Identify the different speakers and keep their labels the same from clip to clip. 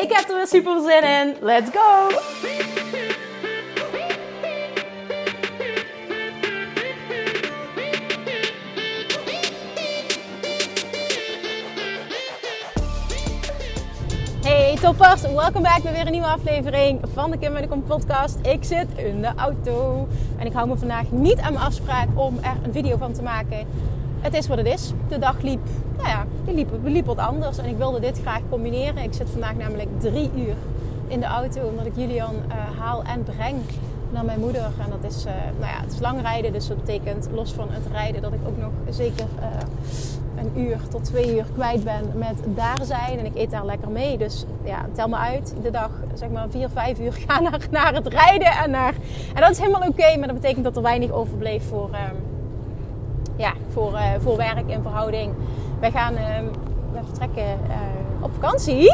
Speaker 1: Ik heb er weer super zin in. Let's go! Hey toppers, welkom back bij weer een nieuwe aflevering van de Kim en de Kom podcast. Ik zit in de auto en ik hou me vandaag niet aan mijn afspraak om er een video van te maken. Het is wat het is. De dag liep, nou ja, die liep, liep wat anders en ik wilde dit graag combineren. Ik zit vandaag namelijk drie uur in de auto omdat ik Julian uh, haal en breng naar mijn moeder. En dat is, uh, nou ja, het is lang rijden, dus dat betekent los van het rijden dat ik ook nog zeker uh, een uur tot twee uur kwijt ben met daar zijn. En ik eet daar lekker mee. Dus ja, tel me uit. De dag, zeg maar vier, vijf uur gaan naar, naar het rijden. En, naar, en dat is helemaal oké. Maar dat betekent dat er weinig overbleef voor, um, ja, voor, uh, voor werk en verhouding. Wij gaan um, we vertrekken uh, op vakantie.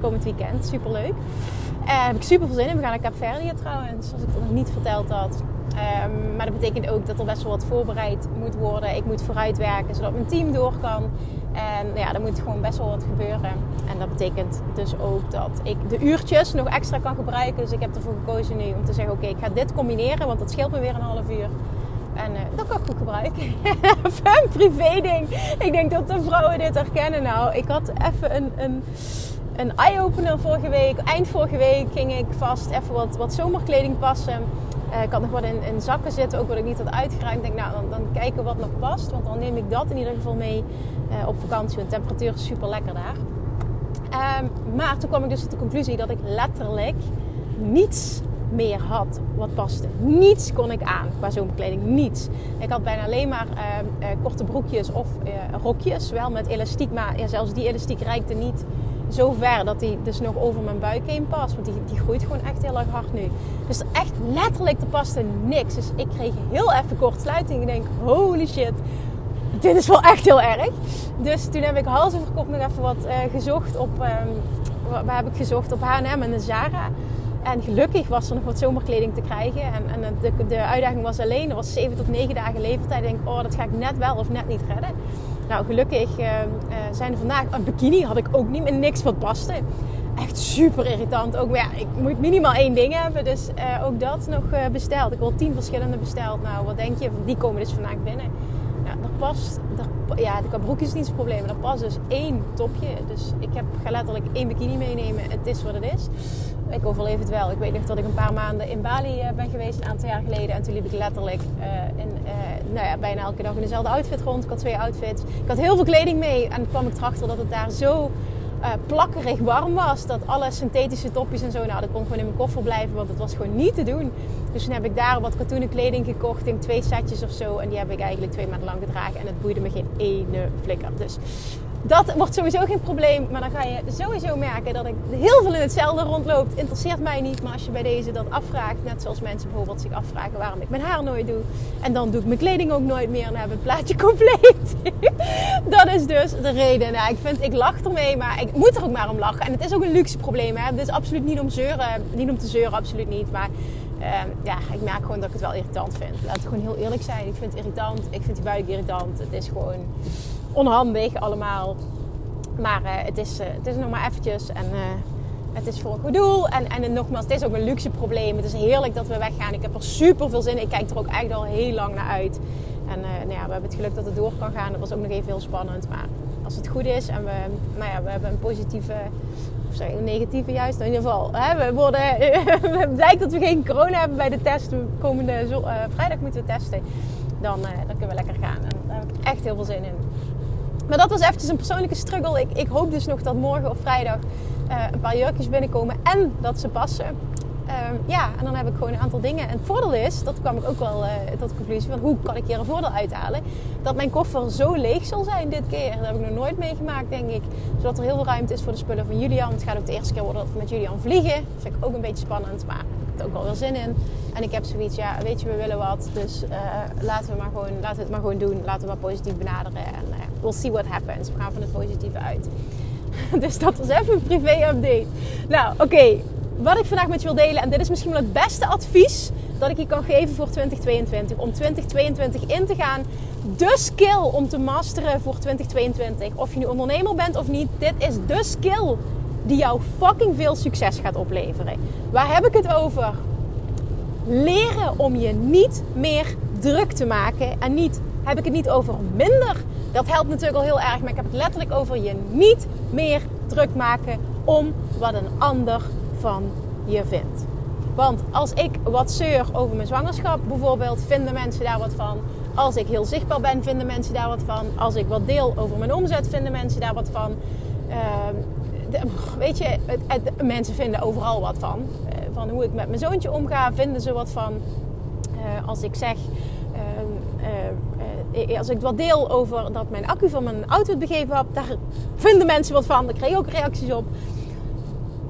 Speaker 1: Komend weekend. Super leuk. Daar heb ik super veel zin in. We gaan naar Kaapverdië trouwens. Als ik dat nog niet verteld had. Um, maar dat betekent ook dat er best wel wat voorbereid moet worden. Ik moet vooruitwerken zodat mijn team door kan. En ja, er moet gewoon best wel wat gebeuren. En dat betekent dus ook dat ik de uurtjes nog extra kan gebruiken. Dus ik heb ervoor gekozen nu om te zeggen: oké, ik ga dit combineren, want dat scheelt me weer een half uur. En uh, dat kan ik goed gebruiken. een privé ding. Ik denk dat de vrouwen dit herkennen. Nou, ik had even een, een, een eye-opener vorige week. Eind vorige week ging ik vast even wat, wat zomerkleding passen. Uh, ik had nog wat in, in, zakken zitten, ook wat ik niet had uitgeruimd. Ik denk, nou, dan, kijken wat nog past. Want dan neem ik dat in ieder geval mee uh, op vakantie. De temperatuur is super lekker daar. Um, maar toen kwam ik dus tot de conclusie dat ik letterlijk niets meer had wat paste. Niets kon ik aan qua zomerkleding. Niets. Ik had bijna alleen maar uh, korte broekjes of rokjes. Wel met elastiek, maar zelfs die elastiek reikte niet zo ver dat die dus nog over mijn buik heen past. Want die, die groeit gewoon echt heel erg hard nu. Dus echt letterlijk, er paste niks. Dus ik kreeg heel even kortsluiting. Ik denk, holy shit, dit is wel echt heel erg. Dus toen heb ik hals nog even wat uh, gezocht op... Um, waar heb ik gezocht? Op H&M en de Zara. En gelukkig was er nog wat zomerkleding te krijgen. En, en de, de, uitdaging was alleen, er was 7 tot 9 dagen levertijd. Ik denk, oh, dat ga ik net wel of net niet redden. Nou, gelukkig uh, uh, zijn er vandaag... Een bikini had ik ook niet meer niks wat paste. Echt super irritant. Ook, maar ja, ik moet minimaal één ding hebben. Dus uh, ook dat nog besteld. Ik wil tien verschillende besteld. Nou, wat denk je? Die komen dus vandaag binnen. Nou, er past... Ja, de broek is niet probleem. Er past dus één topje. Dus ik heb, ga letterlijk één bikini meenemen. Het is wat het is. Ik overleef het wel. Ik weet nog dat ik een paar maanden in Bali ben geweest, een aantal jaar geleden. En toen liep ik letterlijk uh, in, uh, nou ja, bijna elke dag in dezelfde outfit rond. Ik had twee outfits. Ik had heel veel kleding mee. En kwam ik erachter dat het daar zo plakkerig warm was. Dat alle synthetische topjes en zo, nou dat kon gewoon in mijn koffer blijven. Want het was gewoon niet te doen. Dus toen heb ik daar wat katoenen kleding gekocht in twee setjes of zo. En die heb ik eigenlijk twee maanden lang gedragen. En het boeide me geen ene flikker. Dus dat wordt sowieso geen probleem. Maar dan ga je sowieso merken dat ik heel veel in hetzelfde rondloopt. Interesseert mij niet. Maar als je bij deze dat afvraagt, net zoals mensen bijvoorbeeld zich afvragen waarom ik mijn haar nooit doe. En dan doe ik mijn kleding ook nooit meer. En dan heb ik het plaatje compleet. dat is dus de reden. Nou, ik vind, ik lach ermee, maar ik moet er ook maar om lachen. En het is ook een luxe probleem. Hè? Het is absoluut niet om zeuren. Niet om te zeuren, absoluut niet. Maar uh, ja, ik merk gewoon dat ik het wel irritant vind. Laat ik gewoon heel eerlijk zijn. Ik vind het irritant. Ik vind die buik irritant. Het is gewoon onhandig allemaal. Maar uh, het, is, uh, het is nog maar eventjes en uh, het is voor een goed doel. En, en nogmaals, het is ook een luxe probleem. Het is heerlijk dat we weggaan. Ik heb er super veel zin in. Ik kijk er ook echt al heel lang naar uit. En nou ja, we hebben het geluk dat het door kan gaan. Dat was ook nog even heel spannend. Maar als het goed is en we, nou ja, we hebben een positieve, of zeg een negatieve juist. In ieder geval, hè, we worden, het blijkt dat we geen corona hebben bij de test. Komende vrijdag moeten we testen. Dan, dan kunnen we lekker gaan. En daar heb ik echt heel veel zin in. Maar dat was eventjes een persoonlijke struggle. Ik, ik hoop dus nog dat morgen of vrijdag uh, een paar jurkjes binnenkomen en dat ze passen. Ehm, ja, en dan heb ik gewoon een aantal dingen. En het voordeel is, dat kwam ik ook wel uh, tot de conclusie van hoe kan ik hier een voordeel uithalen. Dat mijn koffer zo leeg zal zijn dit keer. Dat heb ik nog nooit meegemaakt, denk ik. Zodat er heel veel ruimte is voor de spullen van Julian. Het gaat ook de eerste keer worden dat we met Julian vliegen. Dat vind ik ook een beetje spannend, maar ik heb er ook wel weer zin in. En ik heb zoiets, ja, weet je, we willen wat. Dus uh, laten, we maar gewoon, laten we het maar gewoon doen. Laten we maar positief benaderen. En we'll see what happens. We gaan van het positieve uit. dus dat was even een privé-update. Nou, oké wat ik vandaag met je wil delen, en dit is misschien wel het beste advies dat ik je kan geven voor 2022. Om 2022 in te gaan. De skill om te masteren voor 2022. Of je nu ondernemer bent of niet, dit is de skill die jou fucking veel succes gaat opleveren. Waar heb ik het over? Leren om je niet meer druk te maken. En niet, heb ik het niet over minder. Dat helpt natuurlijk al heel erg. Maar ik heb het letterlijk over je niet meer druk maken om wat een ander van je vindt. Want als ik wat zeur over mijn zwangerschap bijvoorbeeld, vinden mensen daar wat van. Als ik heel zichtbaar ben, vinden mensen daar wat van. Als ik wat deel over mijn omzet, vinden mensen daar wat van. Uh, weet je, het, mensen vinden overal wat van. Uh, van hoe ik met mijn zoontje omga, vinden ze wat van. Uh, als ik zeg, ehm, eh, als ik wat deel over dat mijn accu van mijn auto het begeven heb, daar vinden mensen wat van. Daar krijg ik ook reacties op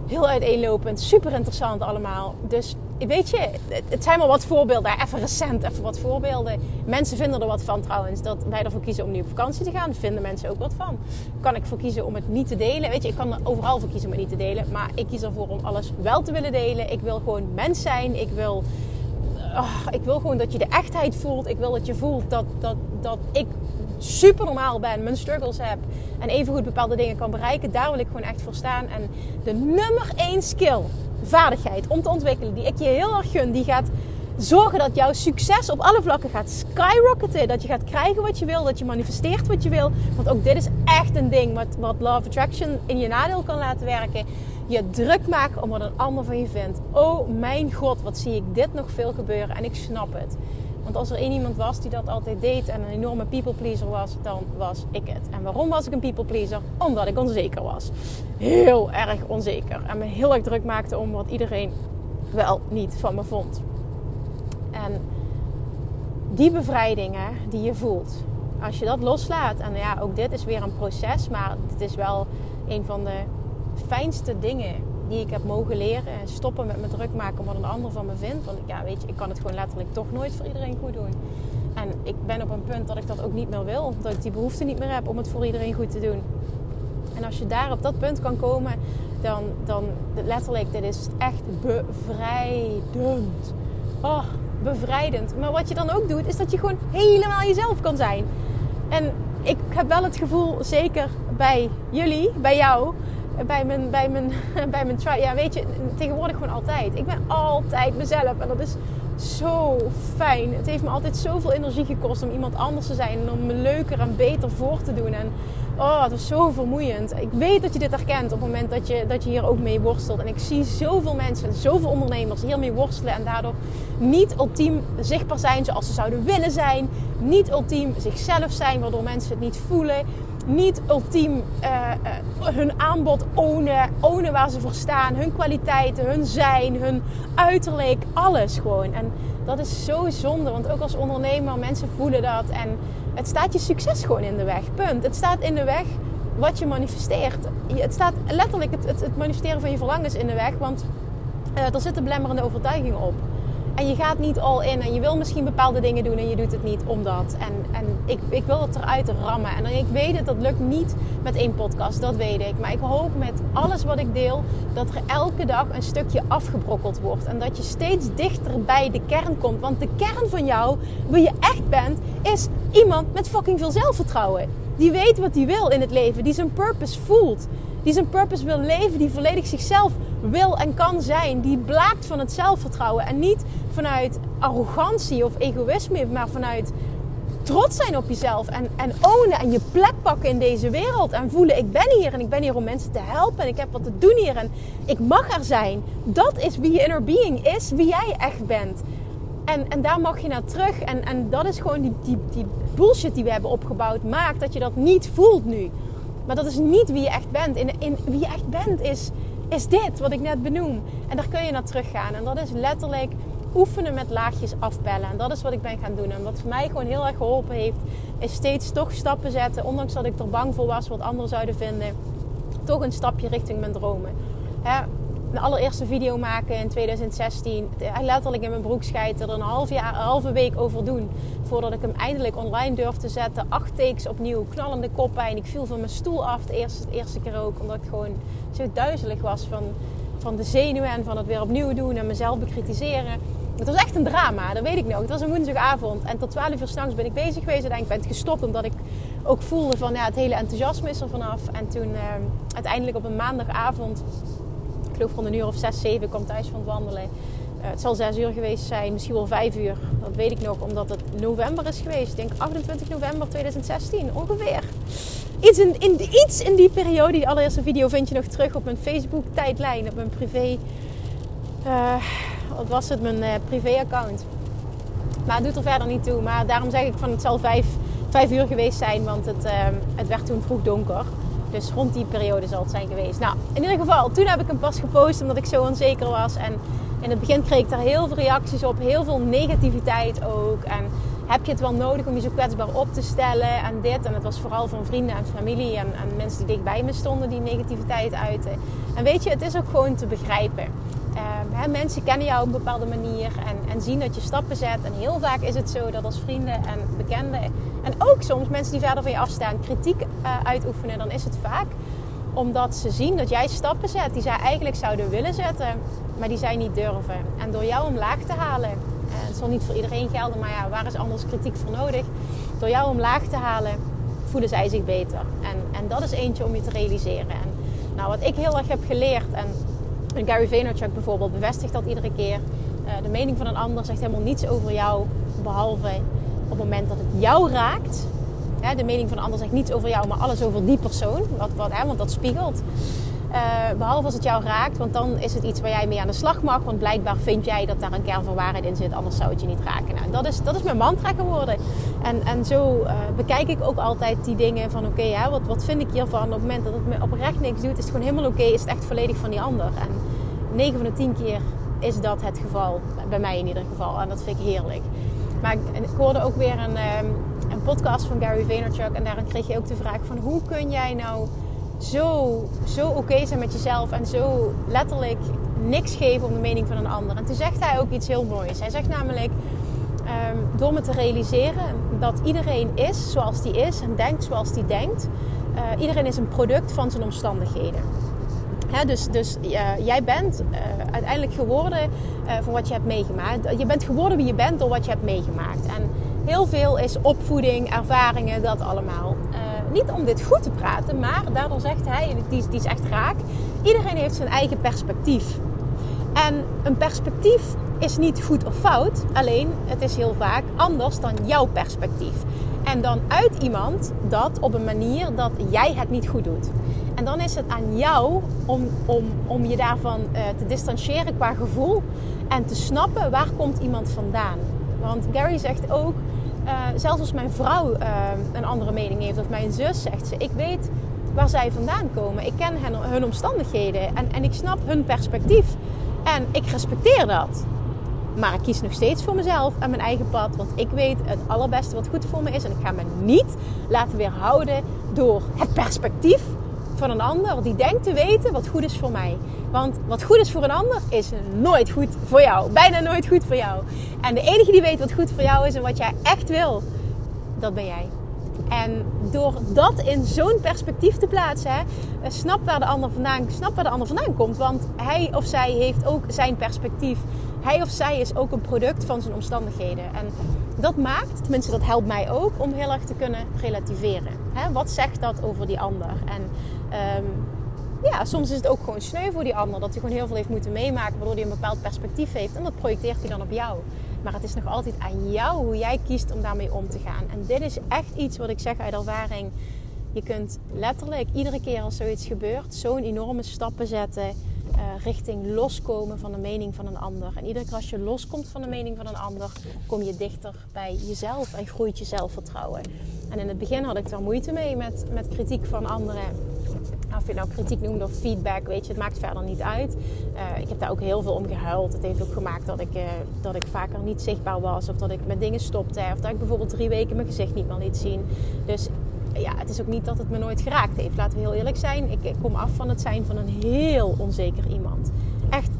Speaker 1: heel uiteenlopend, super interessant allemaal. Dus weet je, het zijn maar wat voorbeelden. Even recent, even wat voorbeelden. Mensen vinden er wat van trouwens. Dat wij ervoor kiezen om nu op vakantie te gaan. Vinden mensen ook wat van. Kan ik voor kiezen om het niet te delen? Weet je, ik kan er overal voor kiezen om het niet te delen. Maar ik kies ervoor om alles wel te willen delen. Ik wil gewoon mens zijn. Ik wil, ik wil gewoon dat je de echtheid voelt. Ik wil dat je voelt dat, dat, dat ik super normaal ben, mijn struggles heb en evengoed bepaalde dingen kan bereiken, daar wil ik gewoon echt voor staan. En de nummer één skill, vaardigheid om te ontwikkelen, die ik je heel erg gun, die gaat zorgen dat jouw succes op alle vlakken gaat skyrocketen. Dat je gaat krijgen wat je wil, dat je manifesteert wat je wil. Want ook dit is echt een ding wat, wat Love Attraction in je nadeel kan laten werken. Je druk maken om wat een ander van je vindt. Oh mijn god, wat zie ik dit nog veel gebeuren en ik snap het. Want als er één iemand was die dat altijd deed en een enorme people pleaser was, dan was ik het. En waarom was ik een people pleaser? Omdat ik onzeker was. Heel erg onzeker. En me heel erg druk maakte om wat iedereen wel niet van me vond. En die bevrijdingen die je voelt, als je dat loslaat, en ja, ook dit is weer een proces, maar het is wel een van de fijnste dingen die ik heb mogen leren. En stoppen met me druk maken wat een ander van me vindt. Want ja, weet je, ik kan het gewoon letterlijk toch nooit voor iedereen goed doen. En ik ben op een punt dat ik dat ook niet meer wil. Dat ik die behoefte niet meer heb om het voor iedereen goed te doen. En als je daar op dat punt kan komen, dan, dan letterlijk, dit is echt bevrijdend. Oh, bevrijdend. Maar wat je dan ook doet, is dat je gewoon helemaal jezelf kan zijn. En ik heb wel het gevoel, zeker bij jullie, bij jou, bij mijn, bij mijn, bij mijn try. Ja, weet je, tegenwoordig gewoon altijd. Ik ben altijd mezelf. En dat is zo fijn. Het heeft me altijd zoveel energie gekost om iemand anders te zijn. En om me leuker en beter voor te doen. En oh, het was zo vermoeiend. Ik weet dat je dit herkent op het moment dat je, dat je hier ook mee worstelt. En ik zie zoveel mensen, zoveel ondernemers hiermee worstelen. En daardoor niet ultiem zichtbaar zijn zoals ze zouden willen zijn. Niet ultiem zichzelf zijn, waardoor mensen het niet voelen niet ultiem uh, uh, hun aanbod ownen, ownen waar ze voor staan, hun kwaliteiten, hun zijn, hun uiterlijk, alles gewoon. En dat is zo zonde, want ook als ondernemer, mensen voelen dat en het staat je succes gewoon in de weg. Punt. Het staat in de weg wat je manifesteert. Het staat letterlijk het, het, het manifesteren van je verlangens in de weg, want uh, er zitten belemmerende overtuigingen op. En je gaat niet all in. En je wil misschien bepaalde dingen doen en je doet het niet omdat. En, en ik, ik wil het eruit rammen. En ik weet het, dat lukt niet met één podcast. Dat weet ik. Maar ik hoop met alles wat ik deel, dat er elke dag een stukje afgebrokkeld wordt. En dat je steeds dichter bij de kern komt. Want de kern van jou, wie je echt bent, is iemand met fucking veel zelfvertrouwen. Die weet wat hij wil in het leven. Die zijn purpose voelt. Die zijn purpose wil leven. Die volledig zichzelf wil en kan zijn. Die blaakt van het zelfvertrouwen. En niet vanuit arrogantie of egoïsme, maar vanuit trots zijn op jezelf. En, en ownen en je plek pakken in deze wereld. En voelen, ik ben hier en ik ben hier om mensen te helpen. En ik heb wat te doen hier en ik mag er zijn. Dat is wie je inner being is, wie jij echt bent. En, en daar mag je naar terug. En, en dat is gewoon die, die, die bullshit die we hebben opgebouwd. Maakt dat je dat niet voelt nu. Maar dat is niet wie je echt bent. In, in, wie je echt bent is is dit wat ik net benoem. En daar kun je naar teruggaan. En dat is letterlijk oefenen met laagjes afpellen. En dat is wat ik ben gaan doen. En wat voor mij gewoon heel erg geholpen heeft, is steeds toch stappen zetten. Ondanks dat ik er bang voor was wat anderen zouden vinden. Toch een stapje richting mijn dromen. De allereerste video maken in 2016. Letterlijk in mijn broek schijten. Er een half jaar, een halve week over doen. Voordat ik hem eindelijk online durfde te zetten. Acht takes opnieuw. Knallende koppijn. Ik viel van mijn stoel af de eerste, eerste keer ook. Omdat ik gewoon zo duizelig was van, van de zenuwen. En van het weer opnieuw doen. En mezelf bekritiseren. Het was echt een drama, dat weet ik nog. Het was een woensdagavond en tot 12 uur s'nachts ben ik bezig geweest. Uiteindelijk ben ik gestopt omdat ik ook voelde van ja, het hele enthousiasme is er vanaf. En toen uh, uiteindelijk op een maandagavond, ik geloof van een uur of 6, 7, kwam thuis van het wandelen. Uh, het zal 6 uur geweest zijn, misschien wel 5 uur. Dat weet ik nog, omdat het november is geweest. Ik denk 28 november 2016 ongeveer. Iets in, in, iets in die periode, die allereerste video vind je nog terug op mijn Facebook tijdlijn, op mijn privé... Uh, wat was het, mijn uh, privé-account. Maar het doet er verder niet toe. Maar daarom zeg ik van het zal vijf, vijf uur geweest zijn, want het, het werd toen vroeg donker. Dus rond die periode zal het zijn geweest. Nou, in ieder geval, toen heb ik hem pas gepost omdat ik zo onzeker was. En in het begin kreeg ik daar heel veel reacties op, heel veel negativiteit ook. En heb je het wel nodig om je zo kwetsbaar op te stellen en dit. En het was vooral van vrienden en familie en, en mensen die dichtbij me stonden die negativiteit uiten. En weet je, het is ook gewoon te begrijpen. Um, mensen kennen jou op een bepaalde manier en, en, zien dat je stappen zet. En heel vaak is het zo dat als vrienden en bekenden en ook soms mensen die verder van je afstaan kritiek uh, uitoefenen, dan is het vaak omdat ze zien dat jij stappen zet die zij eigenlijk zouden willen zetten, maar die zij niet durven. En door jou omlaag te halen, en het zal niet voor iedereen gelden, maar ja, waar is anders kritiek voor nodig? Door jou omlaag te halen, voelen zij zich beter. En, en dat is eentje om je te realiseren. En nou, wat ik heel erg heb geleerd, en Gary Vaynerchuk bijvoorbeeld bevestigt dat iedere keer. Uh, de mening van een ander zegt helemaal niets over jou, behalve op het moment dat het jou raakt. Ja, de mening van een ander zegt niets over jou, maar alles over die persoon. Wat, wat, hè, want dat spiegelt. Uh, behalve als het jou raakt, want dan is het iets waar jij mee aan de slag mag. Want blijkbaar vind jij dat daar een kern van waarheid in zit, anders zou het je niet raken. Nou, dat, is, dat is mijn mantra geworden. En, en zo uh, bekijk ik ook altijd die dingen van oké, okay, wat, wat vind ik hiervan? Op het moment dat het me oprecht niks doet, is het gewoon helemaal oké, is het echt volledig van die ander. En 9 van de 10 keer is dat het geval, bij mij in ieder geval. En dat vind ik heerlijk. Maar ik, hoorde ook weer een, um, een podcast van Gary Vaynerchuk en daarin kreeg je ook de vraag van hoe kun jij nou zo, zo oké zijn met jezelf en zo letterlijk niks geven om de mening van een ander. En toen zegt hij ook iets heel moois. Hij zegt namelijk, um, door me te realiseren dat iedereen is zoals die is en denkt zoals die denkt. Uh, iedereen is een product van zijn omstandigheden. Hè, dus dus uh, jij bent uh, uiteindelijk geworden van wat je hebt meegemaakt. Je bent geworden wie je bent door wat je hebt meegemaakt. En heel veel is opvoeding, ervaringen, dat allemaal niet om dit goed te praten, maar daardoor zegt hij, en die, is echt raak, iedereen heeft zijn eigen perspectief. En een perspectief is niet goed of fout, alleen het is heel vaak anders dan jouw perspectief. En dan uit iemand dat op een manier dat jij het niet goed doet. En dan is het aan jou om, om, om je daarvan uh, te distancieren qua gevoel en te snappen waar komt iemand vandaan. Want Gary zegt ook, uh, zelfs als mijn vrouw uh, een andere mening heeft of mijn zus zegt ze, ik weet waar zij vandaan komen. Ik ken hun omstandigheden en, en ik snap hun perspectief. En ik respecteer dat. Maar ik kies nog steeds voor mezelf en mijn eigen pad. Want ik weet het allerbeste wat goed voor me is. En ik ga me niet laten weerhouden door het perspectief van een ander die denkt te weten wat goed is voor mij. Want wat goed is voor een ander is nooit goed voor jou. Bijna nooit goed voor jou. En de enige die weet wat goed voor jou is en wat jij echt wil, dat ben jij. En door dat in zo'n perspectief te plaatsen, hè, snap waar de ander vandaan, snap waar de ander vandaan komt. Want hij of zij heeft ook zijn perspectief. Hij of zij is ook een product van zijn omstandigheden. En dat maakt, tenminste dat helpt mij ook, om heel erg te kunnen relativeren. Hè, wat zegt dat over die ander? En um, ja, soms is het ook gewoon sneu voor die ander. Dat hij gewoon heel veel heeft moeten meemaken, waardoor hij een bepaald perspectief heeft. En dat projecteert hij dan op jou. Maar het is nog altijd aan jou hoe jij kiest om daarmee om te gaan. En dit is echt iets wat ik zeg uit ervaring. Je kunt letterlijk iedere keer als zoiets gebeurt, zo'n enorme stappen zetten. Uh, richting loskomen van de mening van een ander. En iedere keer als je loskomt van de mening van een ander, kom je dichter bij jezelf en groeit je zelfvertrouwen. En in het begin had ik daar moeite mee met, met kritiek van anderen. Of je nou kritiek noemt of feedback, weet je, het maakt verder niet uit. Uh, ik heb daar ook heel veel om gehuild. Het heeft ook gemaakt dat ik, uh, dat ik vaker niet zichtbaar was. Of dat ik met dingen stopte. Of dat ik bijvoorbeeld drie weken mijn gezicht niet meer liet zien. Dus ja, het is ook niet dat het me nooit geraakt heeft. Laten we heel eerlijk zijn. Ik, ik kom af van het zijn van een heel onzeker iemand. Echt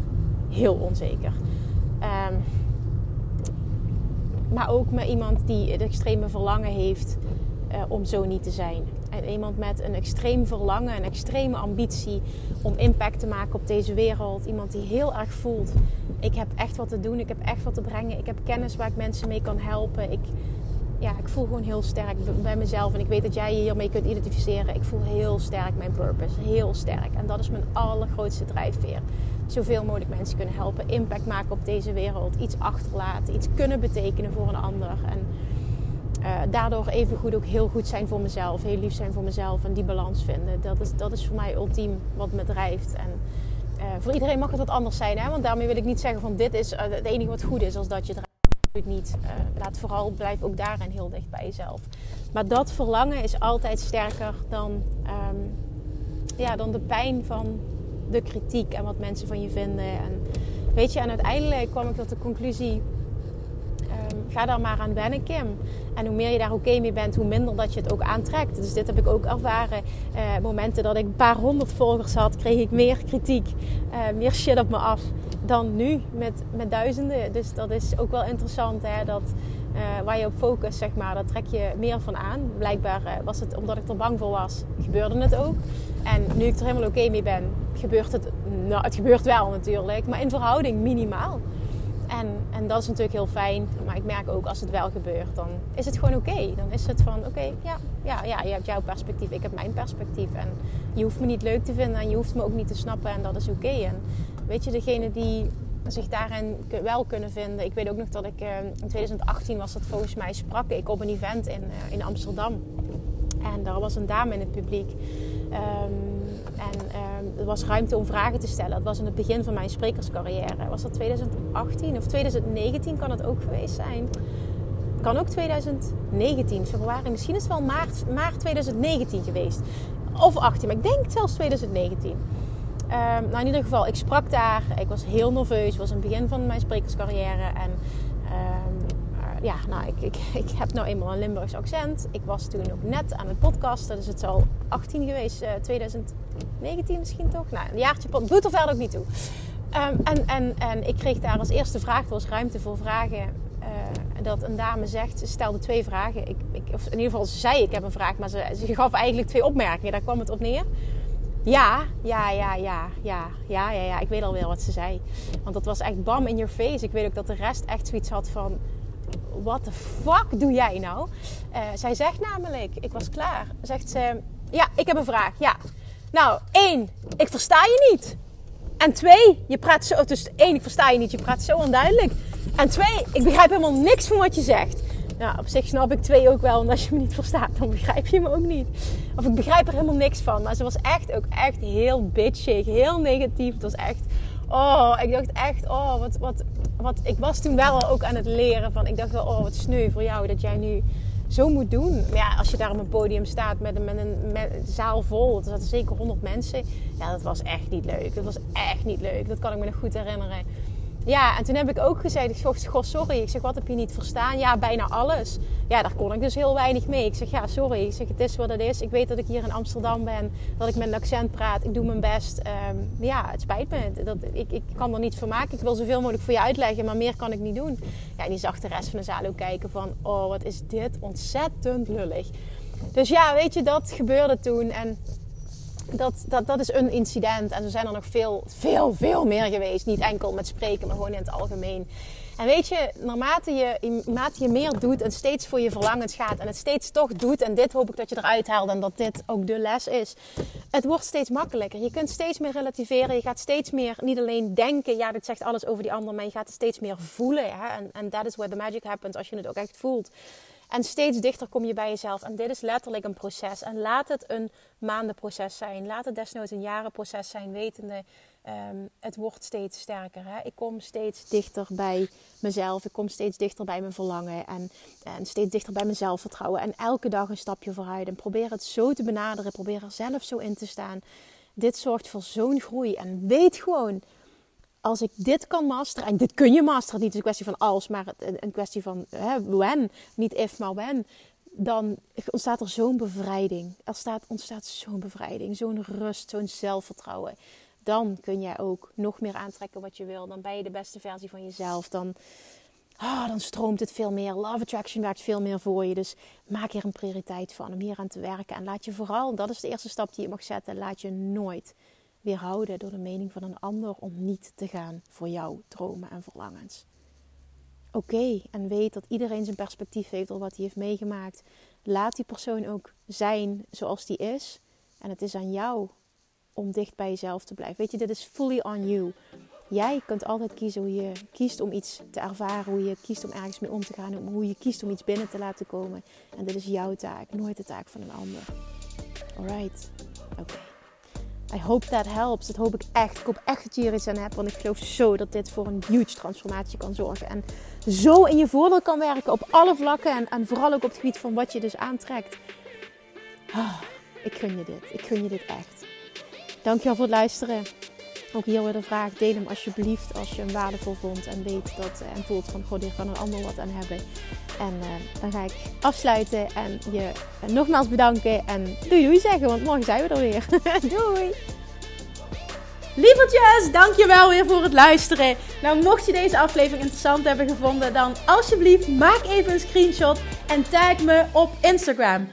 Speaker 1: heel onzeker. Um, maar ook met iemand die het extreme verlangen heeft uh, om zo niet te zijn. Iemand met een extreem verlangen, een extreme ambitie om impact te maken op deze wereld. Iemand die heel erg voelt: ik heb echt wat te doen, ik heb echt wat te brengen, ik heb kennis waar ik mensen mee kan helpen. Ik, ja, ik voel gewoon heel sterk bij mezelf. En ik weet dat jij je hiermee kunt identificeren. Ik voel heel sterk mijn purpose. Heel sterk. En dat is mijn allergrootste drijfveer. Zoveel mogelijk mensen kunnen helpen. Impact maken op deze wereld. Iets achterlaten. Iets kunnen betekenen voor een ander. En uh, daardoor even goed ook heel goed zijn voor mezelf. Heel lief zijn voor mezelf. En die balans vinden. Dat is, dat is voor mij ultiem wat me drijft. En uh, voor iedereen mag het wat anders zijn. Hè? Want daarmee wil ik niet zeggen van dit is uh, het enige wat goed is als dat je drijft niet. Uh, laat vooral, blijf ook daarin heel dicht bij jezelf. Maar dat verlangen is altijd sterker dan, um, ja, dan de pijn van de kritiek en wat mensen van je vinden. En, weet je, en uiteindelijk kwam ik tot de conclusie: ga daar maar aan wennen, Kim. En hoe meer je daar oké mee bent, hoe minder dat je het ook aantrekt. Dus dit heb ik ook ervaren. Uh, momenten dat ik een paar honderd volgers had, kreeg ik meer kritiek, uh, meer shit op me af dan nu met, met duizenden. Dus dat is ook wel interessant. Hè, dat uh, waar je op focust, zeg maar, daar trek je meer van aan. Blijkbaar was het omdat ik er bang voor was, gebeurde het ook. En nu ik er helemaal oké mee ben, gebeurt het. Nou, het gebeurt wel natuurlijk, maar in verhouding minimaal. En, en dat is natuurlijk heel fijn. Maar ik merk ook als het wel gebeurt, dan is het gewoon oké. Dan is het van oké, ja, ja, ja, je hebt jouw perspectief, ik heb mijn perspectief. En je hoeft me niet leuk te vinden en je hoeft me ook niet te snappen en dat is oké. En weet je, degene die zich daarin wel kunnen vinden. Ik weet ook nog dat ik uh, in 2018 was dat volgens mij sprak ik op een event in, uh, in Amsterdam. En daar was een dame in het publiek. Um, en um, er was ruimte om vragen te stellen. Dat was in het begin van mijn sprekerscarrière. Was dat 2018 of 2019 kan het ook geweest zijn? Kan ook 2019, februari. Misschien is het wel maart, maart 2019 geweest. Of 18, maar ik denk zelfs 2019. Um, nou, in ieder geval, ik sprak daar. Ik was heel nerveus. Het was een begin van mijn sprekerscarrière. En um, uh, ja, nou, ik, ik, heb nou eenmaal een Limburgs accent. Ik was toen ook net aan het podcasten. Dus het al 18 geweest. Uh, 2019 misschien toch? Nou, een jaartje pod. Doet er verder ook niet toe. Um, en, en, en ik kreeg daar als eerste vraag. Was ruimte voor vragen. Uh, dat een dame zegt, ze stelde twee vragen. Ik, ik, of in ieder geval, ze zei ik heb een vraag. Maar ze, ze gaf eigenlijk twee opmerkingen. Daar kwam het op neer. Ja, ja, ja, ja, ja, ja, ja, ja. Ik weet alweer wat ze zei. Want dat was echt bam in your face. Ik weet ook dat de rest echt zoiets had van... What the fuck doe jij nou? Uh, zij zegt namelijk, ik was klaar. Zegt ze, ja, ik heb een vraag. Ja. Nou, één, ik versta je niet. En twee, je praat zo... Dus één, ik versta je niet. Je praat zo onduidelijk. En twee, ik begrijp helemaal niks van wat je zegt. Nou, op zich snap ik twee ook wel. En als je me niet verstaat, dan begrijp je me ook niet. Of ik begrijp er helemaal niks van. Maar ze was echt ook echt heel bitchig. Heel negatief. Het was echt... Oh, ik dacht echt... Oh, wat, wat, wat... Ik was toen wel ook aan het leren van... Ik dacht wel, oh, wat sneu voor jou dat jij nu zo moet doen. Maar ja, als je daar op een podium staat met een, met een, met een zaal vol, er zaten zeker 100 mensen. Ja, dat was echt niet leuk. Dat was echt niet leuk. Dat kan ik me nog goed herinneren. Ja, en toen heb ik ook gezegd, ik zeg, goh, sorry. Ik zeg, wat heb je niet verstaan? Ja, bijna alles. Ja, daar kon ik dus heel weinig mee. Ik zeg, ja, sorry. Ik zeg, het is wat het is. Ik weet dat ik hier in Amsterdam ben, dat ik met een accent praat. Ik doe mijn best. Um, ja, het spijt me. Dat, ik, ik kan er niets van maken. Ik wil zoveel mogelijk voor je uitleggen, maar meer kan ik niet doen. Ja, en die zag de rest van de zaal ook kijken van, oh, wat is dit ontzettend lullig. Dus ja, weet je, dat gebeurde toen. En dat, dat, dat is een incident. En er zijn er nog veel, veel, veel meer geweest. Niet enkel met spreken, maar gewoon in het algemeen. En weet je, naarmate je, naarmate je meer doet en steeds voor je verlangens gaat en het steeds toch doet, en dit hoop ik dat je eruit haalt en dat dit ook de les is, het wordt steeds makkelijker. Je kunt steeds meer relativeren, je gaat steeds meer niet alleen denken, ja, dit zegt alles over die ander, maar je gaat het steeds meer voelen. En that is where the magic happens als je het ook echt voelt. En steeds dichter kom je bij jezelf. En dit is letterlijk een proces. En laat het een maandenproces zijn. Laat het desnoods een jarenproces zijn. Wetende Ehm, het wordt steeds sterker. Hè? Ik kom steeds dichter bij mezelf. Ik kom steeds dichter bij mijn verlangen. En, en steeds dichter bij mijn zelfvertrouwen. En elke dag een stapje vooruit. En probeer het zo te benaderen. Probeer er zelf zo in te staan. Dit zorgt voor zo'n groei. En weet gewoon, als ik dit kan masteren. En dit kun je masteren. Niet een kwestie van als, maar een kwestie van hè, when. Niet if, maar when dan ontstaat er zo'n bevrijding. Er staat, ontstaat zo'n bevrijding, zo'n rust, zo'n zelfvertrouwen dan kun jij ook nog meer aantrekken wat je wil. Dan ben je de beste versie van jezelf. Dan, oh, dan stroomt het veel meer. Love Attraction werkt veel meer voor je. Dus maak hier een prioriteit van om hier aan te werken. En laat je vooral, dat is de eerste stap die je mag zetten, laat je nooit weerhouden door de mening van een ander om niet te gaan voor jouw dromen en verlangens. Oké, en weet dat iedereen zijn perspectief heeft op wat hij heeft meegemaakt. Laat die persoon ook zijn zoals die is. En het is aan jou om dicht bij jezelf te blijven. Weet je, dit is fully on you. Jij kunt altijd kiezen hoe je kiest om iets te ervaren, hoe je kiest om ergens mee om te gaan, hoe je kiest om iets binnen te laten komen. En dit is jouw taak, nooit de taak van een ander. Alright, oké. I hope that helps. Dat hoop ik echt. Ik hoop echt dat je hier iets aan hebt. Want ik geloof zo dat dit voor een huge transformatie kan zorgen. En zo in je voordeel kan werken op alle vlakken. En, en vooral ook op het gebied van wat je dus aantrekt. Ah, ik gun je dit. Ik gun je dit echt. Dankjewel voor het luisteren. Ook hier weer de vraag, deel hem alsjeblieft als je hem waardevol vond en weet dat eh, en voelt van goh, hier kan een ander wat aan hebben. En uh, dan ga ik afsluiten en je uh, nogmaals bedanken en doei doei zeggen, want morgen zijn we er weer. doei! Lievertjes, dankjewel weer voor het luisteren. Nou, mocht je deze aflevering interessant hebben gevonden, dan alsjeblieft maak even een screenshot en tag me op Instagram.